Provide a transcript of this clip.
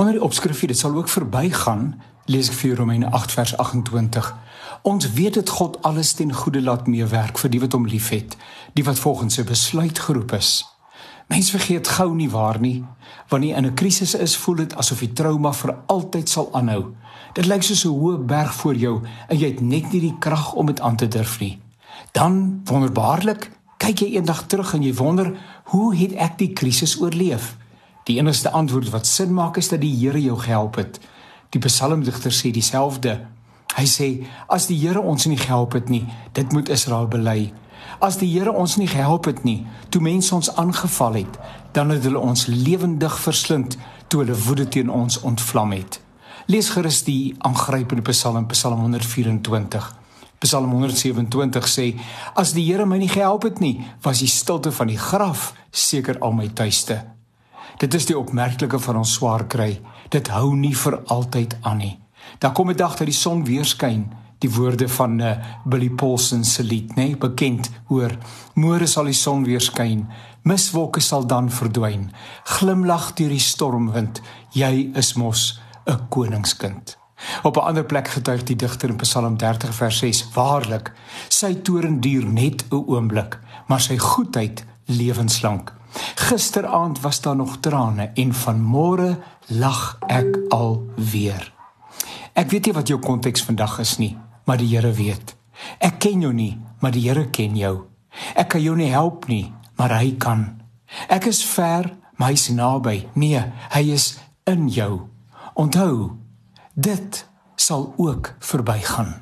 Onder die opskrif dit sal ook verbygaan, lees ek vir Romeine 8 vers 28. Ons weet dit God alles ten goeie laat meewerk vir die wat hom liefhet, die wat volgens sy besluit geroep is. Mense vergeet gou nie waar nie, wanneer jy in 'n krisis is, voel dit asof die trauma vir altyd sal aanhou. Dit lyk soos 'n hoë berg voor jou en jy het net nie die krag om dit aan te durf nie. Dan wonderbaarlik kyk jy eendag terug en jy wonder, hoe het ek die krisis oorleef? Die enigste antwoord wat sin maak is dat die Here jou gehelp het. Die psalmdigter sê dieselfde. Hy sê as die Here ons nie gehelp het nie, dit moet Israel bely. As die Here ons nie gehelp het nie, toe mense ons aangeval het, dan het hulle ons lewendig verslind toe hulle woede teen ons ontvlam het. Lees gerus die aangrypende Psalm, Psalm 124. Psalm 127 sê: As die Here my nie gehelp het nie, was die stilte van die graf seker al my tuiste. Dit is die opmerklike van ons swaar kry. Dit hou nie vir altyd aan nie. Daar kom 'n dag dat die son weer skyn. Die woorde van uh, Billy Paulsen se lied, nê, nee, bekend, hoor. Môre sal die son weer skyn. Miswolke sal dan verdwyn. Glimlag deur die stormwind. Jy is mos 'n koningskind. Op 'n ander plek getuig die digter in Psalm 30 vers 6: Waarlik, sy toorn duur net 'n oomblik, maar sy goedheid lewenslank. Gisteraand was daar nog trane en vanmôre lag ek al weer. Ek weet nie wat jou konteks vandag is nie, maar die Here weet. Ek ken jou nie, maar die Here ken jou. Ek kan jou nie help nie, maar hy kan. Ek is ver, maar hy is naby. Nee, hy is in jou. Onthou, dit sal ook verbygaan.